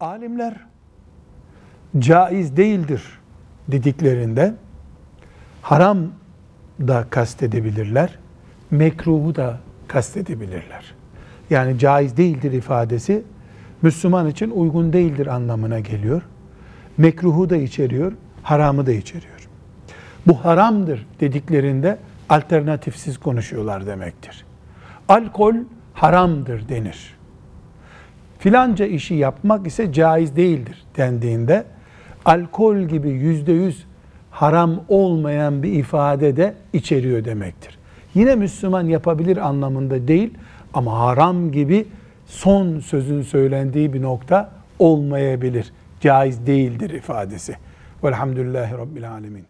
Alimler caiz değildir dediklerinde haram da kastedebilirler, mekruhu da kastedebilirler. Yani caiz değildir ifadesi Müslüman için uygun değildir anlamına geliyor. Mekruhu da içeriyor, haramı da içeriyor. Bu haramdır dediklerinde alternatifsiz konuşuyorlar demektir. Alkol haramdır denir. Filanca işi yapmak ise caiz değildir dendiğinde alkol gibi yüzde yüz haram olmayan bir ifade de içeriyor demektir. Yine Müslüman yapabilir anlamında değil ama haram gibi son sözün söylendiği bir nokta olmayabilir. Caiz değildir ifadesi. Velhamdülillahi Rabbil Alemin.